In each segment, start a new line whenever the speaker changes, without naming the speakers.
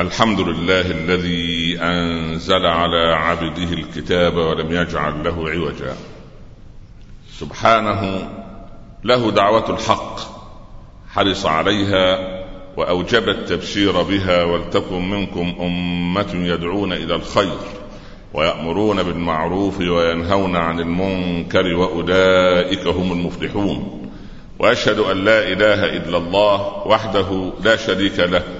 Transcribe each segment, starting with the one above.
الحمد لله الذي أنزل على عبده الكتاب ولم يجعل له عوجا. سبحانه له دعوة الحق حرص عليها وأوجب التبشير بها ولتكن منكم أمة يدعون إلى الخير ويأمرون بالمعروف وينهون عن المنكر وأولئك هم المفلحون. وأشهد أن لا إله إلا الله وحده لا شريك له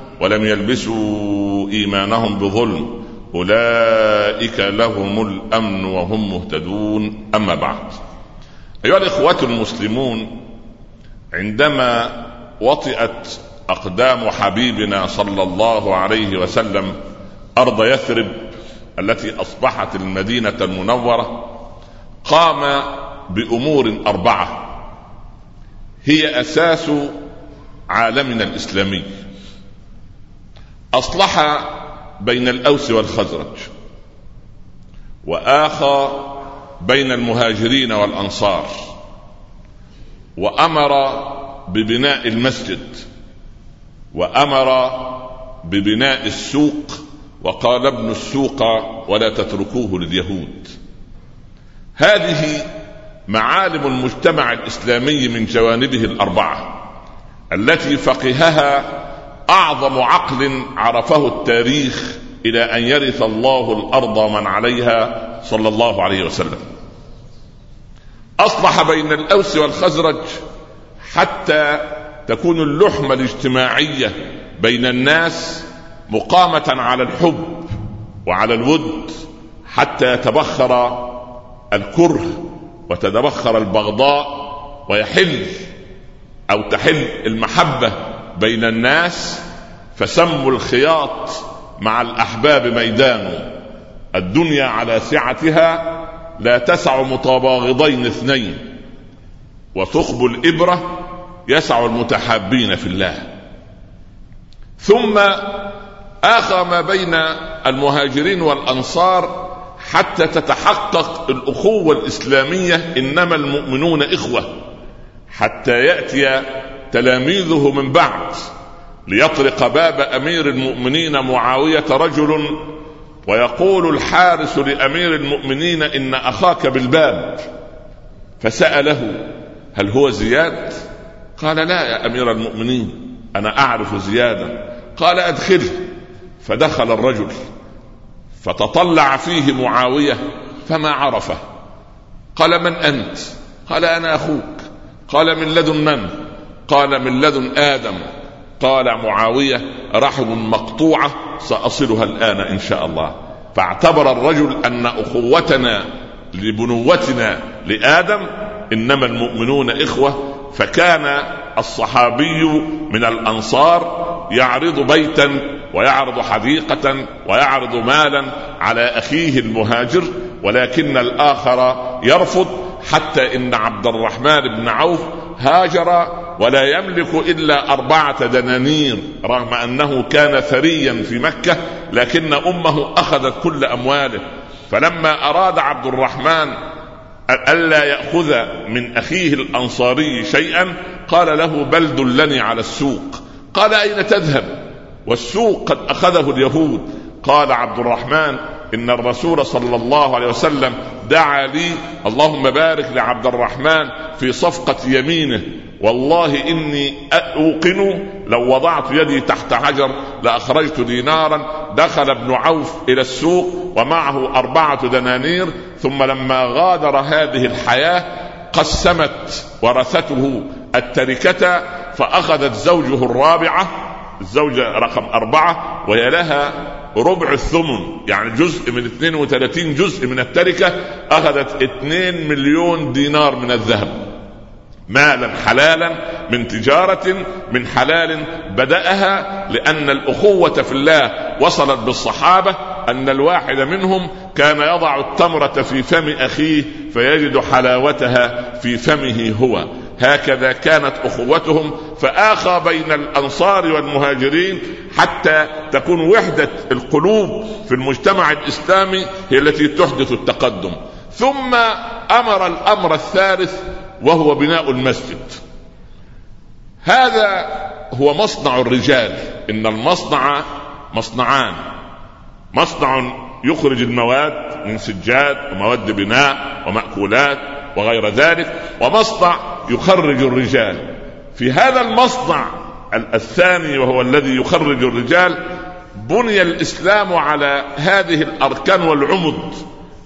ولم يلبسوا إيمانهم بظلم أولئك لهم الأمن وهم مهتدون. أما بعد أيها الإخوة المسلمون عندما وطئت أقدام حبيبنا صلى الله عليه وسلم أرض يثرب التي أصبحت المدينة المنورة قام بأمور أربعة هي أساس عالمنا الإسلامي. أصلح بين الأوس والخزرج واخى بين المهاجرين والأنصار وأمر ببناء المسجد وأمر ببناء السوق وقال ابن السوق ولا تتركوه لليهود. هذه معالم المجتمع الإسلامي من جوانبه الأربعة التي فقهها أعظم عقل عرفه التاريخ إلى أن يرث الله الأرض ومن عليها صلى الله عليه وسلم. أصلح بين الأوس والخزرج حتى تكون اللحمه الاجتماعية بين الناس مقامة على الحب وعلى الود حتى يتبخر الكره وتتبخر البغضاء ويحل أو تحل المحبة بين الناس فسموا الخياط مع الأحباب ميدان. الدنيا على سعتها لا تسع متباغضين اثنين وثقب الإبرة يسع المتحابين في الله. ثم اخى ما بين المهاجرين والأنصار حتى تتحقق الأخوة الإسلامية إنما المؤمنون إخوة حتى يأتي تلاميذه من بعد ليطرق باب أمير المؤمنين معاوية رجل ويقول الحارس لأمير المؤمنين إن أخاك بالباب فسأله هل هو زياد؟ قال لا يا أمير المؤمنين أنا أعرف زيادا. قال أدخله. فدخل الرجل. فتطلع فيه معاوية فما عرفه. قال من أنت؟ قال أنا أخوك. قال من لدن من؟ قال من لدن آدم؟ قال معاوية رحم مقطوعة سأصلها الآن إن شاء الله. فاعتبر الرجل أن أخوتنا لبنوتنا لآدم إنما المؤمنون إخوة فكان الصحابي من الأنصار يعرض بيتا ويعرض حديقة ويعرض مالا على أخيه المهاجر ولكن الآخر يرفض حتى إن عبد الرحمن بن عوف هاجر ولا يملك إلا أربعة دنانير رغم أنه كان ثريا في مكة لكن أمه أخذت كل أمواله. فلما أراد عبد الرحمن ألا يأخذ من أخيه الأنصاري شيئا قال له بل دلني على السوق. قال أين تذهب؟ والسوق قد أخذه اليهود. قال عبد الرحمن إن الرسول صلى الله عليه وسلم دعا لي اللهم بارك لعبد الرحمن في صفقة يمينه. والله إني أوقن لو وضعت يدي تحت حجر لأخرجت دينارا. دخل ابن عوف إلى السوق ومعه أربعة دنانير. ثم لما غادر هذه الحياة قسمت ورثته التركة فأخذت زوجه الرابعة الزوجة رقم أربعة وهي لها ربع الثمن يعني جزء من 32 جزء من التركة أخذت 2 مليون دينار من الذهب. مالا حلالا من تجارة من حلال بدأها لأن الأخوة في الله وصلت بالصحابة أن الواحد منهم كان يضع التمرة في فم أخيه فيجد حلاوتها في فمه هو. هكذا كانت أخوتهم فآخى بين الأنصار والمهاجرين حتى تكون وحدة القلوب في المجتمع الإسلامي هي التي تحدث التقدم. ثم أمر الأمر الثالث وهو بناء المسجد. هذا هو مصنع الرجال. إن المصنع مصنعان. مصنع يخرج المواد من سجاد ومواد بناء ومأكولات وغير ذلك ومصنع يخرج الرجال في هذا المصنع الثاني وهو الذي يخرج الرجال بني الإسلام على هذه الأركان والعمد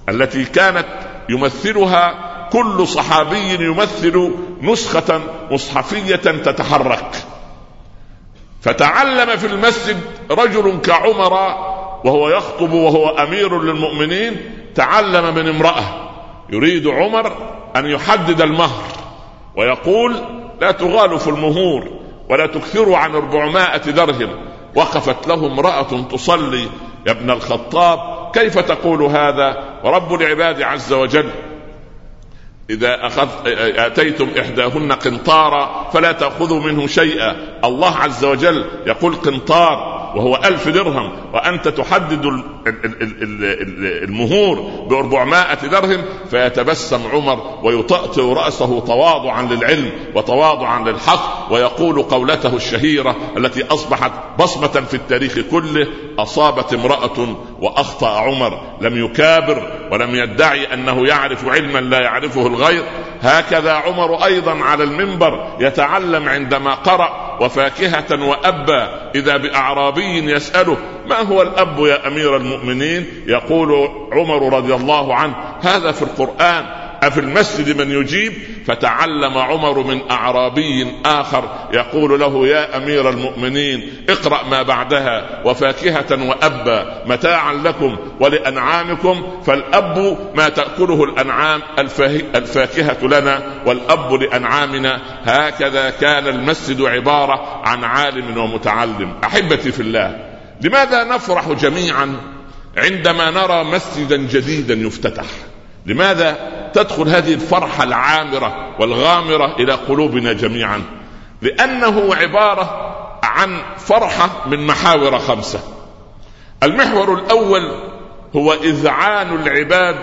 التي كانت يمثلها كل صحابي يمثل نسخة مصحفية تتحرك. فتعلم في المسجد رجل كعمر وهو يخطب وهو أمير للمؤمنين تعلم من امرأة يريد عمر أن يحدد المهر. ويقول لا تغالوا في المهور ولا تكثروا عن أربعمائة درهم وقفت له امرأة تصلي يا ابن الخطاب كيف تقول هذا ورب العباد عز وجل إذا أخذ آتيتم إحداهن قنطارا فلا تأخذوا منه شيئا الله عز وجل يقول قنطار وهو ألف درهم وأنت تحدد المهور بأربعمائة درهم فيتبسم عمر ويطأطئ رأسه تواضعا للعلم وتواضعا للحق ويقول قولته الشهيرة التي أصبحت بصمة في التاريخ كله أصابت امرأة وأخطأ عمر لم يكابر ولم يدعي أنه يعرف علما لا يعرفه الغير. هكذا عمر أيضا على المنبر يتعلم عندما قرأ وفاكهة وأبا. إذا بأعرابي يسأله ما هو الأب يا أمير المؤمنين؟ يقول عمر رضي الله عنه هذا في القرآن. أفي المسجد من يجيب؟ فتعلم عمر من أعرابي آخر يقول له يا أمير المؤمنين اقرأ ما بعدها وفاكهة وأبا متاعا لكم ولأنعامكم فالأب ما تأكله الأنعام الفاكهة لنا والأب لأنعامنا هكذا كان المسجد عبارة عن عالم ومتعلم. أحبتي في الله لماذا نفرح جميعا عندما نرى مسجدا جديدا يفتتح؟ لماذا تدخل هذه الفرحة العامرة والغامرة إلى قلوبنا جميعا. لأنه عبارة عن فرحة من محاور خمسة. المحور الأول هو إذعان العباد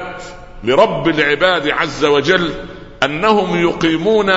لرب العباد عز وجل أنهم يقيمون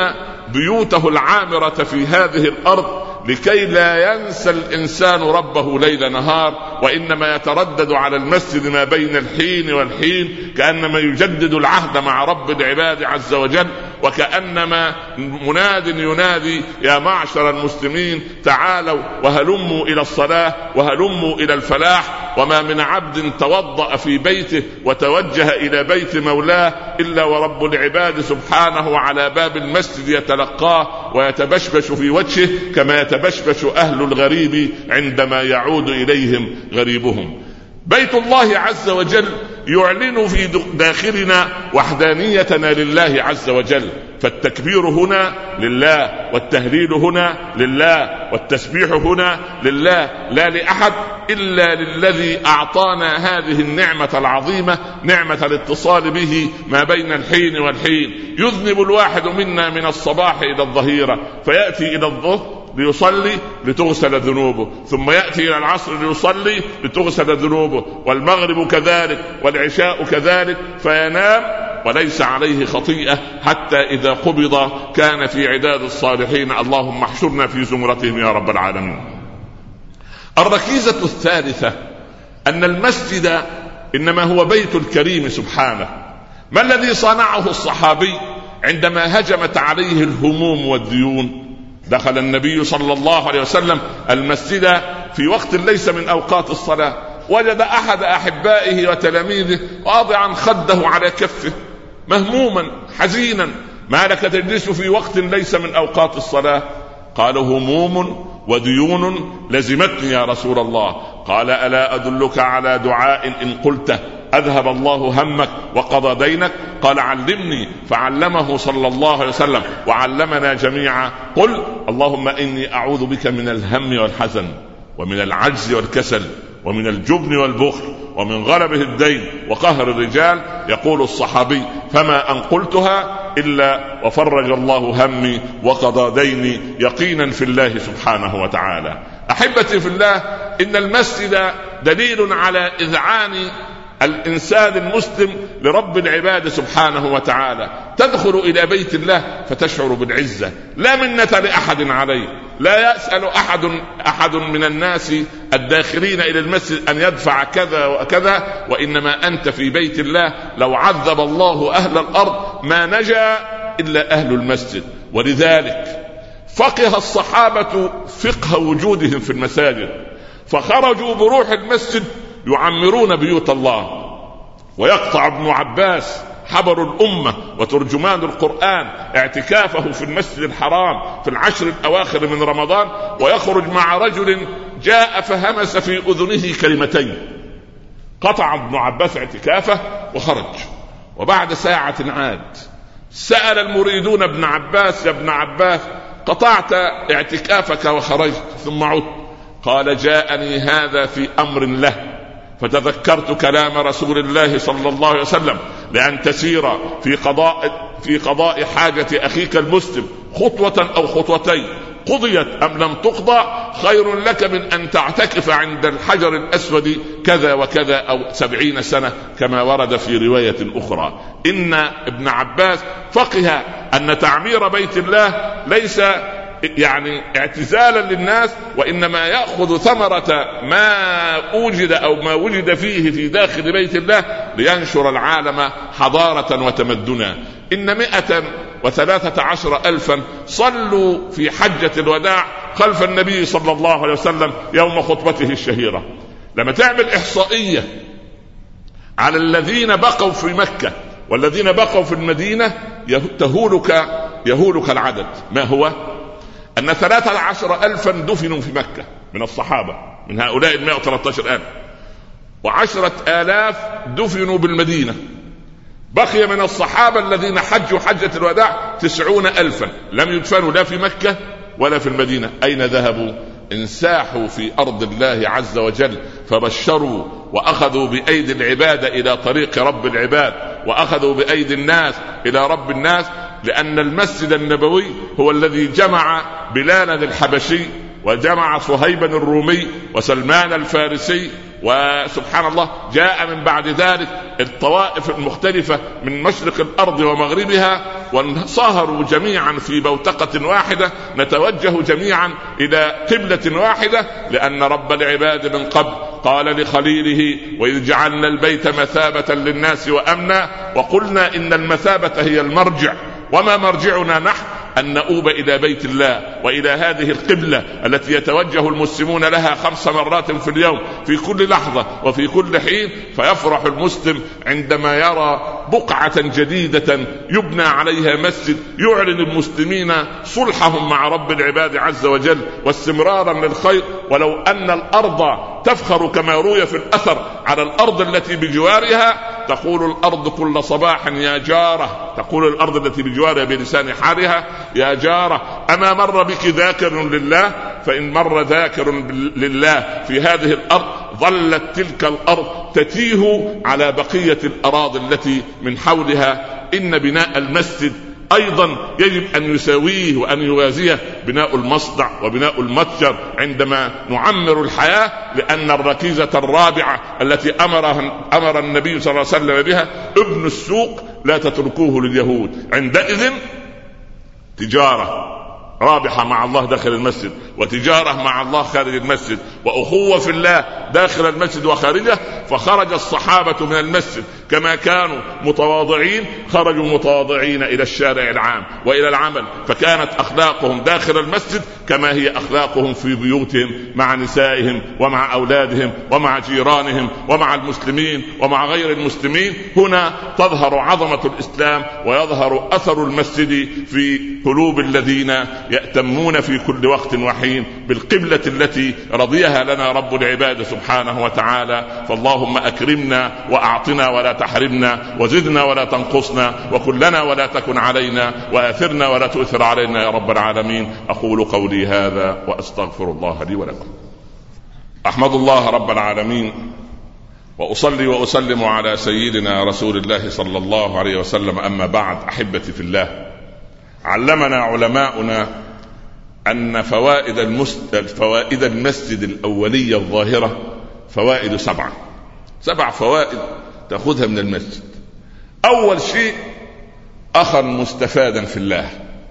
بيوته العامرة في هذه الأرض لكي لا ينسى الإنسان ربه ليل نهار وإنما يتردد على المسجد ما بين الحين والحين كأنما يجدد العهد مع رب العباد عز وجل. وكأنما مناد ينادي يا معشر المسلمين تعالوا وهلموا إلى الصلاة وهلموا إلى الفلاح وما من عبد توضأ في بيته وتوجه إلى بيت مولاه إلا ورب العباد سبحانه على باب المسجد يتلقاه ويتبشبش في وجهه كما يتبشبش أهل الغريب عندما يعود إليهم غريبهم. بيت الله عز وجل يعلن في داخلنا وحدانيتنا لله عز وجل. فالتكبير هنا لله والتهليل هنا لله والتسبيح هنا لله. لا لأحد إلا للذي أعطانا هذه النعمة العظيمة نعمة الاتصال به ما بين الحين والحين. يذنب الواحد منا من الصباح إلى الظهيرة فيأتي إلى الظهر ليصلي لتغسل ذنوبه ثم يأتي إلى العصر ليصلي لتغسل ذنوبه والمغرب كذلك والعشاء كذلك فينام وليس عليه خطيئة حتى إذا قبض كان في عداد الصالحين اللهم احشرنا في زمرتهم يا رب العالمين. الركيزة الثالثة أن المسجد إنما هو بيت الكريم سبحانه. ما الذي صنعه الصحابي عندما هجمت عليه الهموم والديون؟ دخل النبي صلى الله عليه وسلم المسجد في وقت ليس من أوقات الصلاة. وجد أحد أحبائه وتلاميذه واضعا خده على كفه مهموما حزينا. ما لك تجلس في وقت ليس من أوقات الصلاة؟ قال هموم وديون لزمتني يا رسول الله. قال ألا أدلك على دعاء إن قلته أذهب الله همك وقضى دينك؟ قال علمني. فعلمه صلى الله عليه وسلم وعلمنا جميعا. قل اللهم إني أعوذ بك من الهم والحزن ومن العجز والكسل ومن الجبن والبخل ومن غلبه الدين وقهر الرجال. يقول الصحابي فما أن قلتها إلا وفرج الله همي وقضى ديني يقينا في الله سبحانه وتعالى. أحبتي في الله إن المسجد دليل على إذعان الإنسان المسلم لرب العباد سبحانه وتعالى. تدخل إلى بيت الله فتشعر بالعزة. لا منة لأحد عليه. لا يسأل أحد أحد من الناس الداخلين إلى المسجد أن يدفع كذا وكذا وإنما أنت في بيت الله. لو عذب الله أهل الأرض ما نجا إلا أهل المسجد. ولذلك فقه الصحابة فقه وجودهم في المساجد. فخرجوا بروح المسجد يعمرون بيوت الله. ويقطع ابن عباس حبر الأمة وترجمان القرآن اعتكافه في المسجد الحرام في العشر الأواخر من رمضان ويخرج مع رجل جاء فهمس في أذنه كلمتين. قطع ابن عباس اعتكافه وخرج. وبعد ساعة عاد سأل المريدون ابن عباس يا ابن عباس قطعت اعتكافك وخرجت ثم عدت. قال جاءني هذا في أمر له. فتذكرت كلام رسول الله صلى الله عليه وسلم لأن تسير في قضاء في قضاء حاجة أخيك المسلم خطوة أو خطوتين. قضيت أم لم تقضى خير لك من أن تعتكف عند الحجر الأسود كذا وكذا أو سبعين سنة كما ورد في رواية أخرى. إن ابن عباس فقه أن تعمير بيت الله ليس يعني اعتزالا للناس وإنما يأخذ ثمرة ما أوجد أو ما وجد فيه في داخل بيت الله لينشر العالم حضارة وتمدنا. إن مئة وثلاثة عشر ألفا صلوا في حجة الوداع خلف النبي صلى الله عليه وسلم يوم خطبته الشهيرة. لما تعمل إحصائية على الذين بقوا في مكة والذين بقوا في المدينة تهولك يهولك العدد. ما هو؟ أن ثلاثة عشر ألفا دفنوا في مكة من الصحابة من هؤلاء المائة وثلاثة ألف. وعشرة آلاف دفنوا بالمدينة. بقي من الصحابة الذين حجوا حجة الوداع تسعون ألفا. لم يدفنوا لا في مكة ولا في المدينة. أين ذهبوا؟ انساحوا في أرض الله عز وجل فبشروا وأخذوا بأيدي العباد إلى طريق رب العباد وأخذوا بأيدي الناس إلى رب الناس لأن المسجد النبوي هو الذي جمع بلالا الحبشي وجمع صهيبا الرومي وسلمان الفارسي وسبحان الله جاء من بعد ذلك الطوائف المختلفة من مشرق الأرض ومغربها وانصهروا جميعا في بوتقة واحدة نتوجه جميعا إلى قبلة واحدة لأن رب العباد من قبل قال لخليله وإذ جعلنا البيت مثابة للناس وأمنا وقلنا إن المثابة هي المرجع وما مرجعنا نحن أن نؤوب إلى بيت الله وإلى هذه القبلة التي يتوجه المسلمون لها خمس مرات في اليوم في كل لحظة وفي كل حين فيفرح المسلم عندما يرى بقعة جديدة يبنى عليها مسجد يعلن المسلمين صلحهم مع رب العباد عز وجل واستمرارا للخير ولو أن الأرض تفخر كما روي في الأثر على الأرض التي بجوارها تقول الأرض كل صباح يا جارة. تقول الأرض التي بجوارها بلسان حالها يا جارة. أما مر بك ذاكر لله؟ فإن مر ذاكر لله في هذه الأرض ظلت تلك الأرض تتيه على بقية الأراضي التي من حولها. إن بناء المسجد أيضا يجب أن يساويه وأن يوازيه بناء المصنع وبناء المتجر عندما نعمر الحياة لأن الركيزة الرابعة التي امرها أمر النبي صلى الله عليه وسلم بها ابن السوق لا تتركوه لليهود. عندئذ تجارة رابحة مع الله داخل المسجد وتجارة مع الله خارج المسجد وأخوة في الله داخل المسجد وخارجه فخرج الصحابة من المسجد. كما كانوا متواضعين خرجوا متواضعين إلى الشارع العام وإلى العمل فكانت أخلاقهم داخل المسجد كما هي أخلاقهم في بيوتهم مع نسائهم ومع أولادهم ومع جيرانهم ومع المسلمين ومع غير المسلمين. هنا تظهر عظمة الإسلام ويظهر أثر المسجد في قلوب الذين يأتمون في كل وقت وحين بالقبلة التي رضيها لنا رب العباد سبحانه وتعالى. فاللهم أكرمنا وأعطنا ولا تحرمنا وزدنا ولا تنقصنا وكلنا ولا تكن علينا وآثرنا ولا تؤثر علينا يا رب العالمين. أقول قولي هذا وأستغفر الله لي ولكم. أحمد الله رب العالمين. وأصلي وأسلم على سيدنا رسول الله صلى الله عليه وسلم. أما بعد أحبتي في الله علمنا علماؤنا أن فوائد المسجد فوائد المسجد الاوليه الظاهرة فوائد سبعة. سبع فوائد تأخذها من المسجد. أول شيء أخا مستفادا في الله.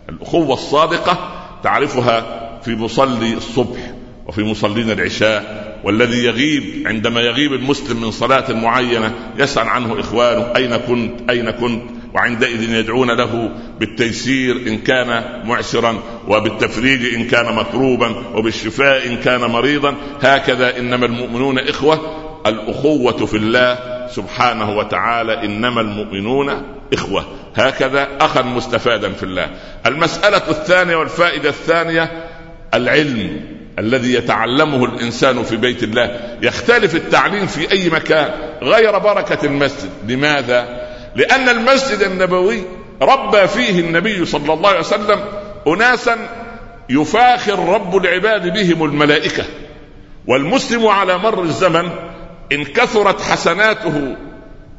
الأخوة الصادقة تعرفها في مصلي الصبح وفي مصلين العشاء والذي يغيب عندما يغيب المسلم من صلاة معينة يسأل عنه إخوانه أين كنت؟ أين كنت؟ وعندئذ يدعون له بالتيسير إن كان معسرا وبالتفريج إن كان مكروبا وبالشفاء إن كان مريضا. هكذا إنما المؤمنون إخوة الأخوة في الله سبحانه وتعالى إنما المؤمنون إخوة. هكذا أخا مستفادا في الله. المسألة الثانية والفائدة الثانية العلم الذي يتعلمه الإنسان في بيت الله. يختلف التعليم في أي مكان غير بركة المسجد. لماذا؟ لأن المسجد النبوي ربى فيه النبي صلى الله عليه وسلم اناسا يفاخر رب العباد بهم الملائكة. والمسلم على مر الزمن إن كثرت حسناته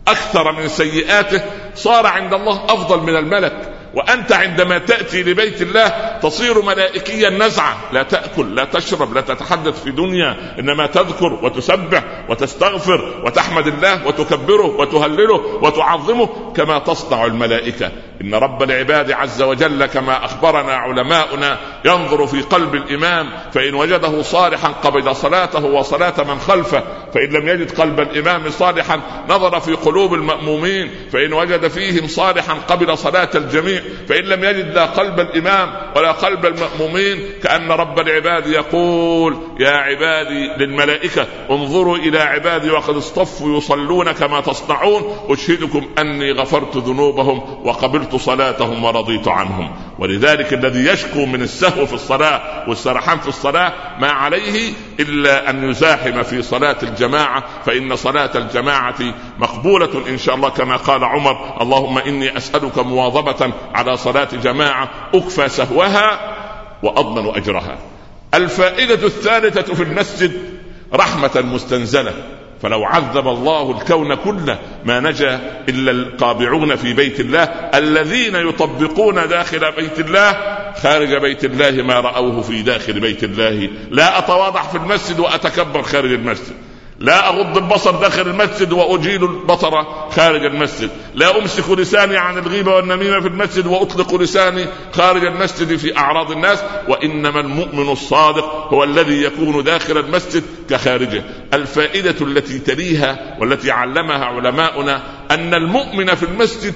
أكثر من سيئاته صار عند الله أفضل من الملك وأنت عندما تأتي لبيت الله تصير ملائكيا نزعه لا تأكل لا تشرب لا تتحدث في دنيا إنما تذكر وتسبح وتستغفر وتحمد الله وتكبره وتهلله وتعظمه كما تصنع الملائكة. إن رب العباد عز وجل كما أخبرنا علماؤنا ينظر في قلب الإمام فإن وجده صالحا قبل صلاته وصلاة من خلفه فإن لم يجد قلب الإمام صالحا نظر في قلوب المأمومين فإن وجد فيهم صالحا قبل صلاة الجميع فإن لم يجد لا قلب الإمام ولا قلب المأمومين كأن رب العباد يقول يا عبادي للملائكة انظروا إلى عبادي وقد اصطفوا يصلون كما تصنعون أشهدكم أني غفرت ذنوبهم وقبلت صلاتهم ورضيت عنهم. ولذلك الذي يشكو من السهو في الصلاة والسرحان في الصلاة ما عليه إلا أن يزاحم في صلاة الجماعة فإن صلاة الجماعة مقبولة إن شاء الله كما قال عمر اللهم إني أسألك مواظبة على صلاة جماعة أكفى سهوها وأضمن أجرها. الفائدة الثالثة في المسجد رحمة مستنزلة. فلو عذب الله الكون كله ما نجا إلا القابعون في بيت الله الذين يطبقون داخل بيت الله خارج بيت الله ما رأوه في داخل بيت الله. لا أتواضع في المسجد وأتكبر خارج المسجد. لا اغض البصر داخل المسجد وأجيل البصر خارج المسجد. لا أمسك لساني عن الغيبة والنميمة في المسجد وأطلق لساني خارج المسجد في أعراض الناس. وإنما المؤمن الصادق هو الذي يكون داخل المسجد كخارجه. الفائدة التي تليها والتي علمها علماؤنا أن المؤمن في المسجد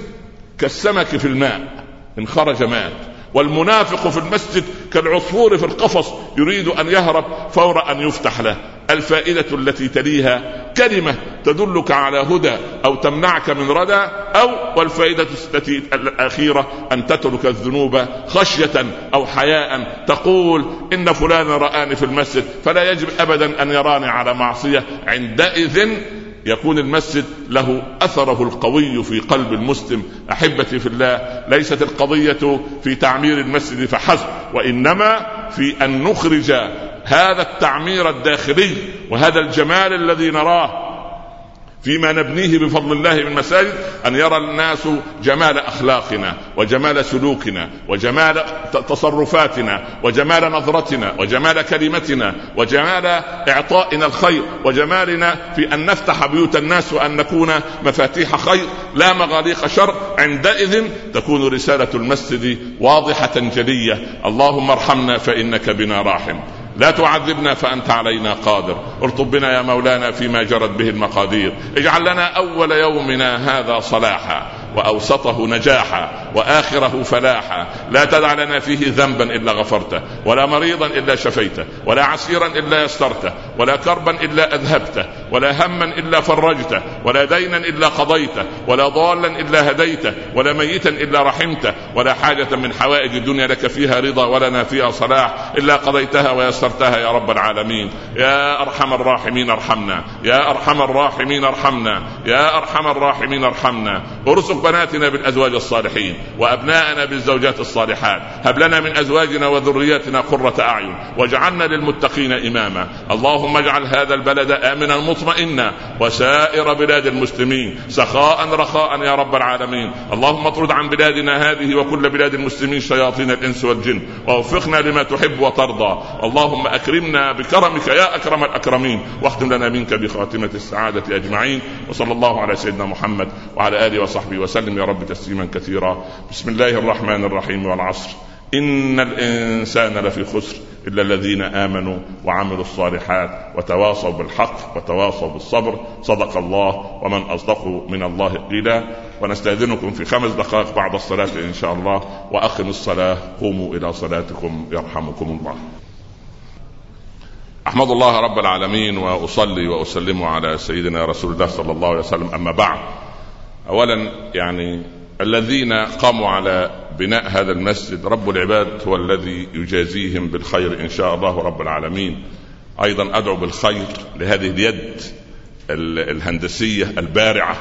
كالسمك في الماء إن خرج مات. والمنافق في المسجد كالعصفور في القفص يريد أن يهرب فور أن يفتح له. الفائدة التي تليها كلمة تدلك على هدى أو تمنعك من ردى أو والفائدة التي الأخيرة أن تترك الذنوب خشية أو حياء تقول إن فلان رآني في المسجد فلا يجب أبدا أن يراني على معصية عندئذ يكون المسجد له أثره القوي في قلب المسلم أحبتي في الله ليست القضية في تعمير المسجد فحسب وإنما في أن نخرج هذا التعمير الداخلي وهذا الجمال الذي نراه فيما نبنيه بفضل الله من مساجد أن يرى الناس جمال أخلاقنا وجمال سلوكنا وجمال تصرفاتنا وجمال نظرتنا وجمال كلمتنا وجمال إعطائنا الخير وجمالنا في أن نفتح بيوت الناس وأن نكون مفاتيح خير. لا مغاليق شر. عندئذ تكون رسالة المسجد واضحة جلية. اللهم ارحمنا فإنك بنا راحم. لا تعذبنا فأنت علينا قادر. ارطب بنا يا مولانا فيما جرت به المقادير. اجعل لنا أول يومنا هذا صلاحا وأوسطه نجاحا وآخره فلاحا. لا تدع لنا فيه ذنبا إلا غفرته ولا مريضا إلا شفيته ولا عسيرا إلا يسرته ولا كربا إلا اذهبته ولا هما إلا فرجته ولا دينا إلا قضيته ولا ضالا إلا هديته ولا ميتا إلا رحمته ولا حاجة من حوائج الدنيا لك فيها رضا ولنا فيها صلاح إلا قضيتها ويسرتها يا رب العالمين. يا أرحم الراحمين ارحمنا يا أرحم الراحمين ارحمنا يا أرحم الراحمين ارحمنا. ارزق بناتنا بالأزواج الصالحين وأبناءنا بالزوجات الصالحات. هب لنا من أزواجنا وذرياتنا قرة أعين واجعلنا للمتقين إماما. اللهم اجعل هذا البلد آمنا مطمئنة وسائر بلاد المسلمين سخاء رخاء يا رب العالمين. اللهم اطرد عن بلادنا هذه وكل بلاد المسلمين شياطين الإنس والجن ووفقنا لما تحب وترضى. اللهم أكرمنا بكرمك يا أكرم الأكرمين واختم لنا منك بخاتمة السعادة أجمعين. وصلى الله على سيدنا محمد وعلى آله وصحبه وسلم. يا رب تسليما كثيرا. بسم الله الرحمن الرحيم والعصر. إن الإنسان لفي خسر. إلا الذين آمنوا وعملوا الصالحات وتواصوا بالحق وتواصوا بالصبر. صدق الله ومن أصدق من الله قيلا. ونستأذنكم في خمس دقائق بعد الصلاة إن شاء الله. وأقم الصلاة. قوموا إلى صلاتكم يرحمكم الله. أحمد الله رب العالمين وأصلي وأسلم على سيدنا رسول الله صلى الله عليه وسلم. أما بعد أولا يعني الذين قاموا على بناء هذا المسجد. رب العباد هو الذي يجازيهم بالخير إن شاء الله رب العالمين. أيضا أدعو بالخير لهذه اليد الهندسية البارعة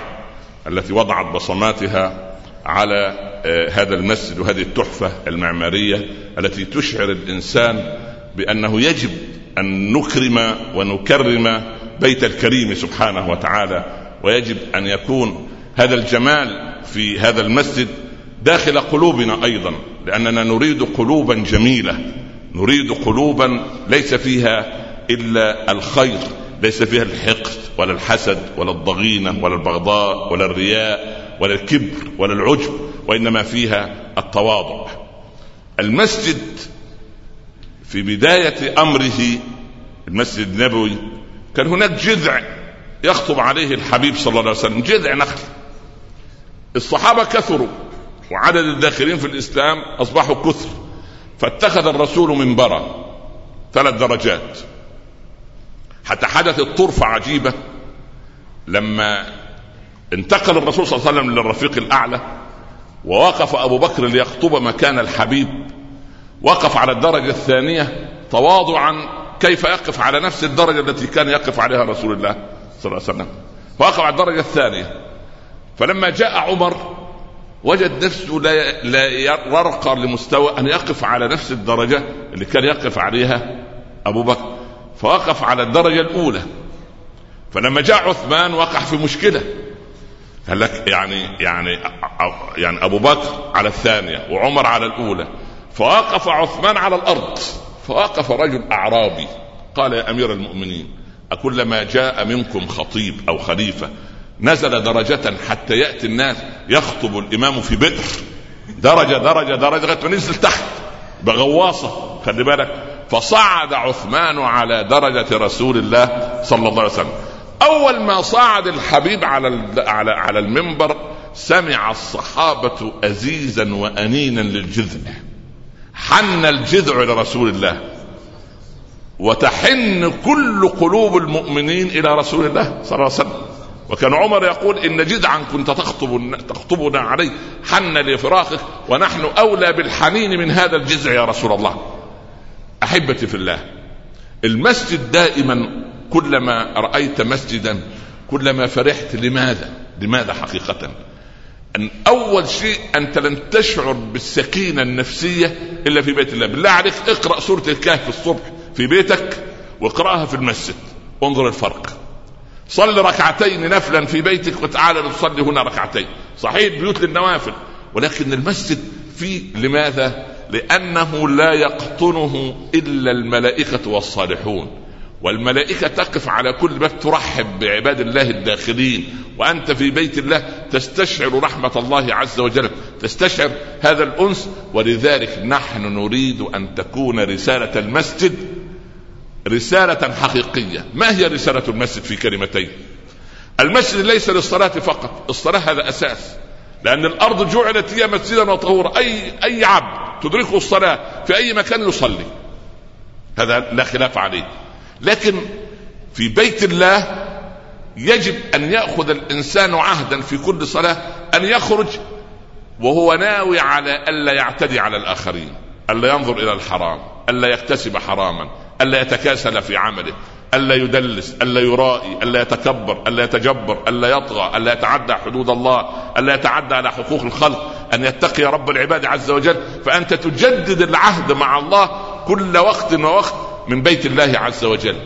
التي وضعت بصماتها على آه، هذا المسجد وهذه التحفة المعمارية التي تشعر الإنسان بأنه يجب أن نكرم ونكرم بيت الكريم سبحانه وتعالى ويجب أن يكون هذا الجمال في هذا المسجد داخل قلوبنا أيضا لأننا نريد قلوبا جميلة نريد قلوبا ليس فيها إلا الخير ليس فيها الحقد ولا الحسد ولا الضغينة ولا البغضاء ولا الرياء ولا الكبر ولا العجب وإنما فيها التواضع. المسجد في بداية أمره المسجد النبوي كان هناك جذع يخطب عليه الحبيب صلى الله عليه وسلم جذع نخل. الصحابة كثروا. وعدد الداخلين في الإسلام أصبحوا كثر فاتخذ الرسول منبرا ثلاث درجات. حتى حدثت طرفه عجيبة لما انتقل الرسول صلى الله عليه وسلم للرفيق الأعلى ووقف أبو بكر ليخطب مكان الحبيب وقف على الدرجة الثانية تواضعا كيف يقف على نفس الدرجة التي كان يقف عليها رسول الله صلى الله عليه وسلم. وقف على الدرجة الثانية. فلما جاء عمر وجد نفسه لا لا يرقى لمستوى أن يقف على نفس الدرجة اللي كان يقف عليها أبو بكر. فوقف على الدرجة الأولى. فلما جاء عثمان وقع في مشكلة. قال لك يعني يعني يعني أبو بكر على الثانية وعمر على الأولى. فوقف عثمان على الأرض. فوقف رجل أعرابي. قال يا أمير المؤمنين أكلما جاء منكم خطيب أو خليفة نزل درجة حتى يأتي الناس يخطب الإمام في بئر درجة درجة درجة لغاية ما نزل تحت بغواصة خلي بالك. فصعد عثمان على درجة رسول الله صلى الله عليه وسلم. أول ما صعد الحبيب على على على المنبر سمع الصحابة أزيزا وأنينا للجذع. حن الجذع لرسول الله. وتحن كل قلوب المؤمنين إلى رسول الله صلى الله عليه وسلم. وكان عمر يقول إن جذعا كنت تخطب تخطبنا عليه حن لفراقك ونحن أولى بالحنين من هذا الجذع يا رسول الله. أحبتي في الله المسجد دائما كلما رأيت مسجدا كلما فرحت لماذا؟ لماذا حقيقه؟ أن أول شيء أنت لن تشعر بالسكينة النفسية إلا في بيت الله. بالله عليك اقرأ سورة الكهف الصبح في بيتك واقرأها في المسجد. انظر الفرق. صل ركعتين نفلا في بيتك وتعالى نصلي هنا ركعتين. صحيح البيوت للنوافل. ولكن المسجد فيه لماذا؟ لأنه لا يقطنه إلا الملائكة والصالحون. والملائكة تقف على كل باب ترحب بعباد الله الداخلين. وأنت في بيت الله تستشعر رحمة الله عز وجل. تستشعر هذا الأنس. ولذلك نحن نريد أن تكون رسالة المسجد رسالة حقيقية. ما هي رسالة المسجد في كلمتين؟ المسجد ليس للصلاة فقط. الصلاة هذا أساس. لأن الأرض جعلت هي مسجدا وطهورا. أي أي عبد تدركه الصلاة في أي مكان يصلي. هذا لا خلاف عليه. لكن في بيت الله يجب أن يأخذ الإنسان عهدا في كل صلاة أن يخرج وهو ناوي على ألا يعتدي على الآخرين ألا ينظر إلى الحرام ألا يكتسب حراما ألا يتكاسل في عمله ألا يدلس ألا يرائي ألا يتكبر ألا يتجبر ألا يطغى ألا يتعدى حدود الله ألا يتعدى على حقوق الخلق. أن يتقي رب العباد عز وجل فأنت تجدد العهد مع الله كل وقت ووقت من بيت الله عز وجل.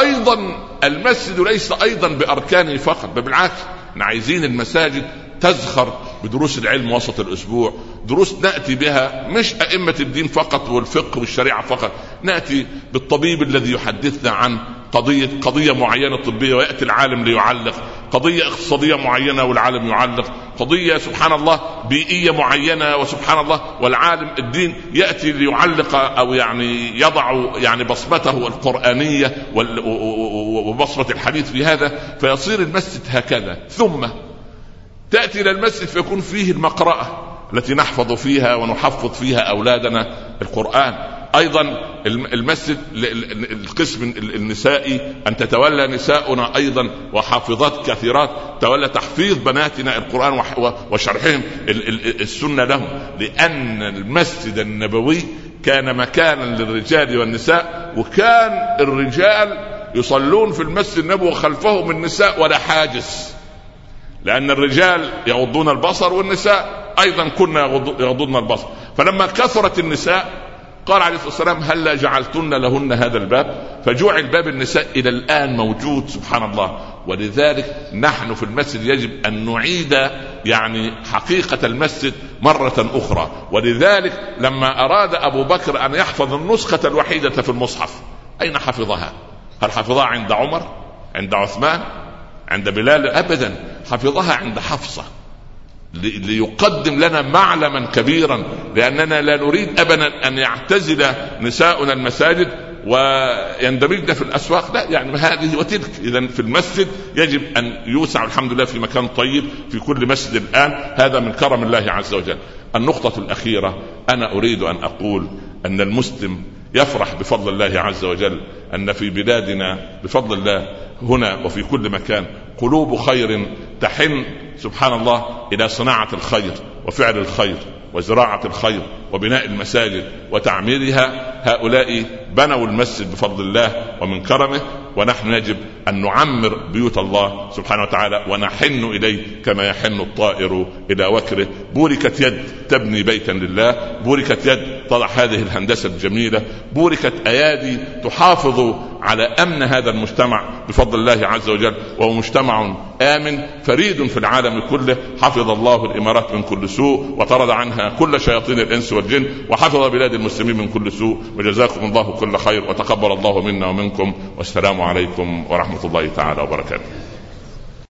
أيضا المسجد ليس أيضا بأركانه فقط بل بالعكس عايزين المساجد تزخر بدروس العلم وسط الأسبوع دروس نأتي بها مش أئمة الدين فقط والفقه والشريعة فقط. نأتي بالطبيب الذي يحدثنا عن قضيه قضية معينة طبية ويأتي العالم ليعلق. قضية اقتصادية معينة والعالم يعلق. قضية سبحان الله بيئية معينة وسبحان الله والعالم الدين يأتي ليعلق أو يعني يضع يعني بصمته القرآنية وبصمة الحديث في هذا فيصير المسجد هكذا. ثم تأتي إلى المسجد فيكون فيه المقرأة. التي نحفظ فيها ونحفظ فيها أولادنا القرآن. أيضا المسجد القسم النسائي أن تتولى نساؤنا أيضا وحافظات كثيرات تولى تحفيظ بناتنا القرآن وشرحهم السنة لهم. لأن المسجد النبوي كان مكانا للرجال والنساء وكان الرجال يصلون في المسجد النبوي وخلفهم النساء ولا حاجز. لأن الرجال يغضون البصر والنساء أيضا كنا يغضون البصر. فلما كثرت النساء قال عليه الصلاة والسلام هلا جعلتن لهن هذا الباب؟ فجعل باب النساء إلى الآن موجود سبحان الله. ولذلك نحن في المسجد يجب أن نعيد يعني حقيقة المسجد مرة أخرى. ولذلك لما أراد أبو بكر أن يحفظ النسخة الوحيدة في المصحف أين حفظها؟ هل حفظها عند عمر؟ عند عثمان؟ عند بلال؟ ابدا. حفظها عند حفصة. ليقدم لنا معلما كبيرا لأننا لا نريد ابدا أن يعتزل نساؤنا المساجد ويندمجن في الأسواق. لا يعني هذه وتلك. اذا في المسجد يجب أن يوسع الحمد لله في مكان طيب في كل مسجد الآن. هذا من كرم الله عز وجل. النقطة الأخيرة أنا أريد أن أقول أن المسلم يفرح بفضل الله عز وجل أن في بلادنا بفضل الله هنا وفي كل مكان قلوب خير تحن سبحان الله إلى صناعة الخير وفعل الخير وزراعة الخير وبناء المساجد وتعميرها. هؤلاء بنوا المسجد بفضل الله ومن كرمه ونحن يجب أن نعمر بيوت الله سبحانه وتعالى ونحن إليه كما يحن الطائر إلى وكره. بوركت يد تبني بيتا لله بوركت يد تضع هذه الهندسة الجميلة بوركت أيادي تحافظ على أمن هذا المجتمع بفضل الله عز وجل وهو مجتمع آمن فريد في العالم كله حفظ الله الإمارات من كل سوء وطرد عنها كل شياطين الإنس والجن وحفظ بلاد المسلمين من كل سوء. وجزاكم الله كل خير وتقبل الله منا ومنكم والسلام عليكم ورحمة الله تعالى وبركاته.